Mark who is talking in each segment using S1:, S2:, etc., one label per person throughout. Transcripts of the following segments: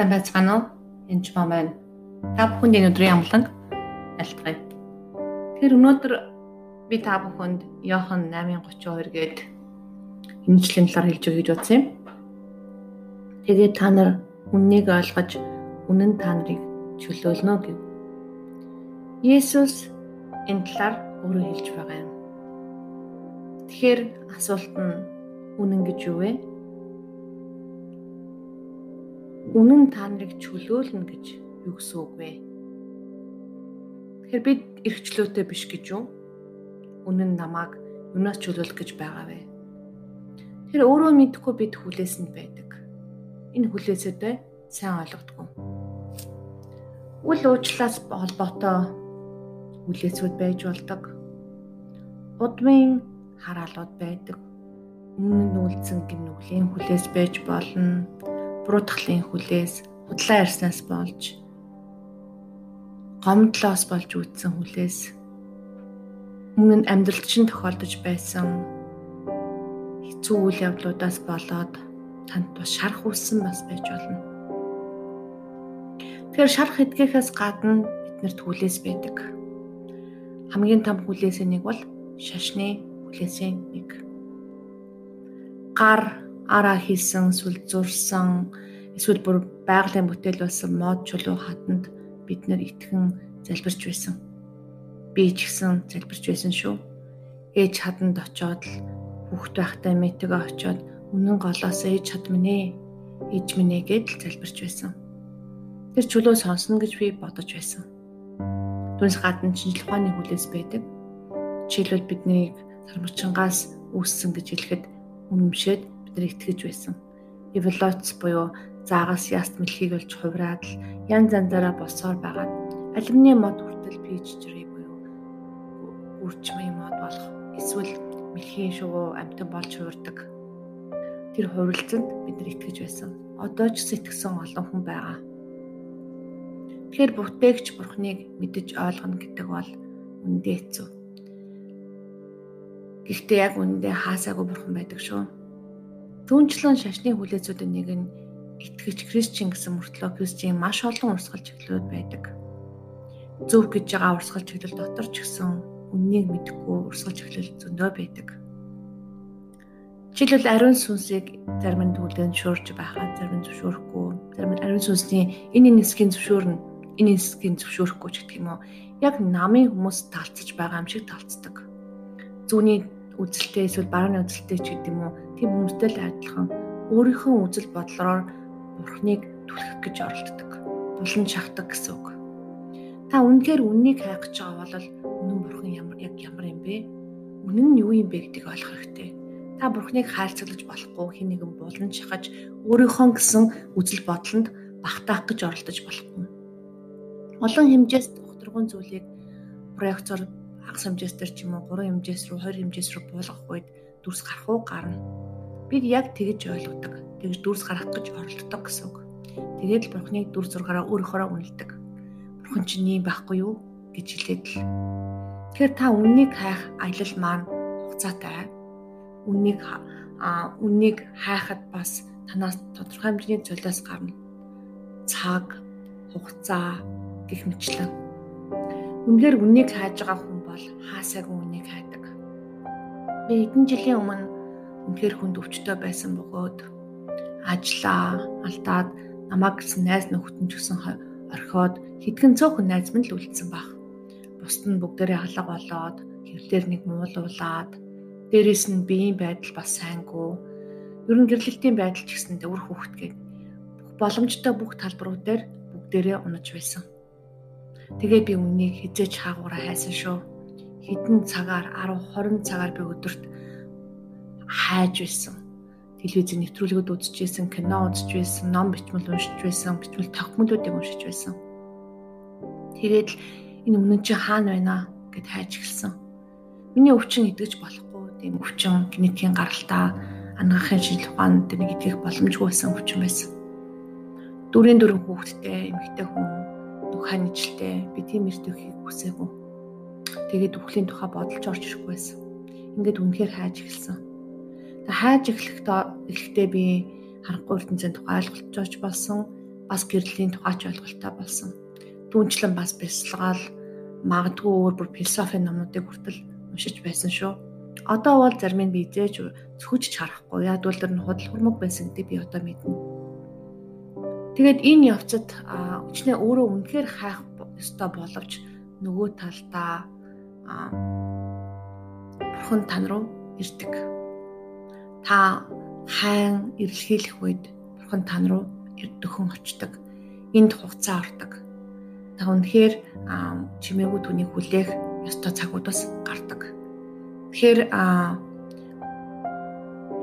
S1: Сайн байцгаана уу? Энд ч маань та бүхэнд энэ өдрийн амланг айлтгая. Тэгэхээр өнөөдөр би та бүхэнд Иохан 8:32 гээд эмчлийн талаар хэлж өгье гэж бодсон юм. Тэгээд та нар үннийг ойлгож үнэн та нарыг чөлөөлнө гэв. Есүс энэ талаар өөрөө хэлж байгаа юм. Тэгэхээр асуулт нь үнэн гэж юу вэ? Үнэн та нарыг чөлөөлнө гэж юу гэсэн үг вэ? Тэгэхээр бид эрхчлөөтэй биш гэж юу? Үнэн намайг юунаас чөлөөлөх гэж байгаа вэ? Тэр өөрөө мэдхгүй бид хүлээсэнд байдаг. Энэ хүлээсэдээ сайн ойлгодгоо. Үл уучлаас холбоотой хүлээсүүд байж болдог. Удмын хараалууд байдаг. Өмнө нь үлдсэн гинүглийн хүлээс байж болно буруутгалын хүлээс худлаа ярьснаас болж гомдлоос болж үүдсэн хүлээс өмнө нь амьдралд чинь тохиолдож байсан хэцүү үйл явдлуудаас болоод танд бас шарах үүссэн бас байж болно. Тэгэхээр шарах эдгэхээс гадна биднэрт хүлээс байдаг. Хамгийн том хүлээсээ нэг бол шашны хүлээсээ нэг. Гар араа хийсэн, сүл зурсан, эсвэл бүр байгалийн бүтээл болсон мод чулуу хатанд бид нэр итгэн залбирч байсан. Би ч гэсэн залбирч байсан шүү. Ээж хатанд очоод л хүүхд байхтай мэтгээ очоод үнэн голоос ээж хад минь ээ, ээж минь ээ гэж залбирч байсан. Тэр чулуу сонсно гэж би бодож байсан. Түүнээс гадна шинжлэх ухааны хүлээс байдаг. Жишээлбэл биднийг сармчингаас үүссэн гэж хэлэхэд үнэмшээд бид нар итгэж байсан. Эволюц буюу заагаас яст мэлхийг олж хувраад л янз янзаараа босоор байгаад алюминий мод хүртэл пижрээ буюу үрчмийн мод болох эсвэл мэлхийн шувуу амтан болж хуурдаг. Тэр хувиралцанд бид нар итгэж байсан. Одоо ч сэтгэсэн олон хүн байгаа. Тэгэхээр бүтээгч бурхныг мэдэж ойлгоно гэдэг бол үндэ хэцүү. Гэхдээ яг үндэ хаасаагүй бурхан байдаг шүү Түүнчлэн шашны хүлээцүүдийн нэг нь итгэж Кристиан гэсэн мөртлөө Кристиан маш олон урсгал чиглэлүүд байдаг. Зөв гэж байгаа урсгал чиглэл дотор ч гэсэн үннийг мэдэхгүй урсгал чиглэл зөндөө байдаг. Жишээлбэл ариун сүнсийг зарим нь түлэн шуурж байхад зарим нь зөвшөөрөхгүй, зарим нь ариун сүнсний энэ нисгийн зөвшөөрнө, энэ нисгийн зөвшөөрөхгүй ч гэх юм уу. Яг намын хүмүүс талцаж байгаа юм шиг талцдаг. Зүүний үзэлтэй эсвэл барууны үзэлтэй ч гэдэг юм уу тийм хүмүүстэй л адилхан өөрийнхөө үзэл бодлороор бурхныг түлхэх гэж оролддог. Булан шахдаг гэсэн үг. Та үнэхээр үннийг хайх гэж байгаа бол үнэн бурхан ямар яг ямар юм бэ? Үнэн нь юу юм бэ гэдгийг олох хэрэгтэй. Та бурхныг хайрцаглаж болохгүй хин нэгэн булан шахаж өөрийнхөө гэсэн үзэл бодлонд багтаах гэж оролдож болохгүй. Олон хэмжээс ухтрагын зүйлийг проектор хагас хэмжээстэр ч юм уу 3 хэмжээс рүү 20 хэмжээс рүү буулгах үед дүрс гарах уу гарна. Бид яг тэгж ойлгодог. Тэгж дүрс гарах гэж оролддог гэсэн үг. Тэгээд л бурхныг дүр зургаараа өөрөөхөө үнэлдэг. Бурхан чинь ийм байхгүй юу гэж хэлээд л. Тэгэхээр та үннийг хайх аялал маань хугацаатай. Үннийг үннийг хайхад бас танаас тодорхой хэмжээний золиос гарна. Цаг, хугацаа гих мэтлэн. Үнээр үннийг хайж байгаа хүн бол хаасаагүй үнийг хайдаг. Би хэдэн жилийн өмнө үнэхээр хүнд өвчтөй байсан бөгөөд ажлаа алдаад намайг гэсэн найз нөхдөд ч гэсэн орхиод хэдхэн цөөхөн найз минь л үлдсэн баг. Бусд нь бүгдээрээ алга болоод хэвлэлээр нэг муулуулаад дээрэс нь биеийн байдал бас сайнгүй. Ер нь гэрлэлтийн байдал ч гэсэн дэвэр хүүхдгээд боломжтой бүх талбарууд дээр бүгдээрээ унаж байсан. Тэгээ би үннийг хизээч хаагаараа хайсан шүү хэдэн цагаар 10 20 цагаар би өдөрт хайж байсан. Телевизийн нэвтрүүлгүүд үзэж байсан, кино үзэж байсан, ном бичмэл уншиж байсан, бичмэл тогтмолуудыг уншиж байсан. Тэгээд л энэ өмнө чи хаана байна гэд хайж эхэлсэн. Миний өвчин идэгч болохгүй тийм өвчин генетикийн гаралтай анагаахын шинжилгээ ухаанд нэг идэх боломжгүй байсан өвчин байсан. Дөрийн дөрөв хүүхэдтэй эмэгтэй хүн нүхэн ижлтэй би тийм эрт өхийг хүсээгүй Тэгээд үхлийн тухай бодолж орж ирэхгүй байсан. Ингээд үнэхээр хайж эхэлсэн. Тэгээд хайж эхлэхдээ эхлэхдээ би харахгүй ертөнцийн тухай ойлголцож болсон. бас гэрлийн тухайч ойлголттой болсон. Түүнчлэн бас бясалгаал магадгүй өөр бүр философийн номнуудыг хүртэл уншиж байсан шүү. Одоо бол зарим нь би зээж зөвхөж харахгүй. Яг бол тэр нь худал хурмаг байсан гэдэг би одоо мэднэ. Тэгээд энэ явцад өчнөө өөрөө үнэхээр хайх ёстой боловч нөгөө талдаа бурхан тань руу ирдэг. Та хайн эрэлхийлэх үед бурхан тань руу дөхөн очдог. Энд хугацаа ордог. Та үнэхээр чимээгүй түүнийг хүлээх ёстой цагууд бас гардаг. Тэгэхээр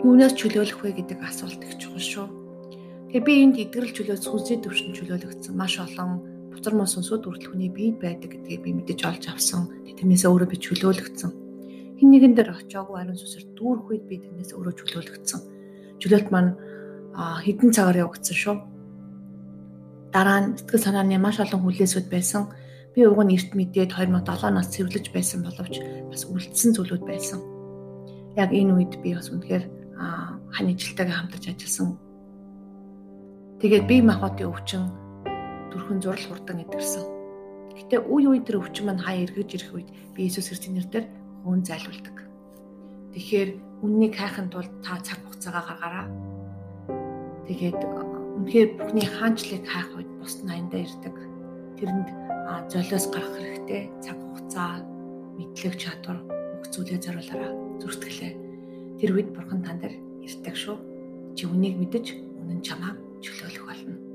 S1: юунаас чөлөөлөх вэ гэдэг асуулт их чухал шүү. Тэгээ би энд эдгэрэл чөлөө сүнсний төвшин чөлөөлөгдсөн маш олон бузар мос сүнсүүд хүртэл хүний биед байдаг гэдгийг би мэдэж олж авсан. Тэрнээсээ өөрөө би чөлөөлөгдсөн. Хин нэгэн дээр очиагүй ариун сүсэр дүүрэх үед би тэрнээс өөрөө чөлөөлөгдсөн. Чөлөөлт маань хэдэн цагаар явагдсан шүү. Дараа нь сэтгэл санааны маш олон хүлээсүүд байсан. Би уг нь эрт мэдээд 2007 оноос цэвэрлэж байсан боловч бас үлдсэн зүйлүүд байсан. Яг энэ үед би бас үнэхээр ханижилтайгаа хамтарч ажилласан. Тэгээд бие махбодын өвчин төрхөн зурл хурдан идэрсэн. Гэтэ үе үе тэр өвчин маань хаа эргэж ирэх үед би Иесус Христосийн нэрээр хөөн зайлуулдаг. Тэгэхээр үннийг хайхын тулд та цаг хугацаагаа гаргаараа. Тэгээд үнэхээр бүхний хаанчлыг хайх үед бус наяндаа ирдэг. Тэрэнд золиос гарах хэрэгтэй цаг хугацаа, мэдлэг чадвар бүх зүйлээ зориулаараа зүртгэлээ. Тэр үед бурхан тань дээр ирдэг шүү. Чи үнийг мэдэж үнэн чамаа чөлөөлөх болно.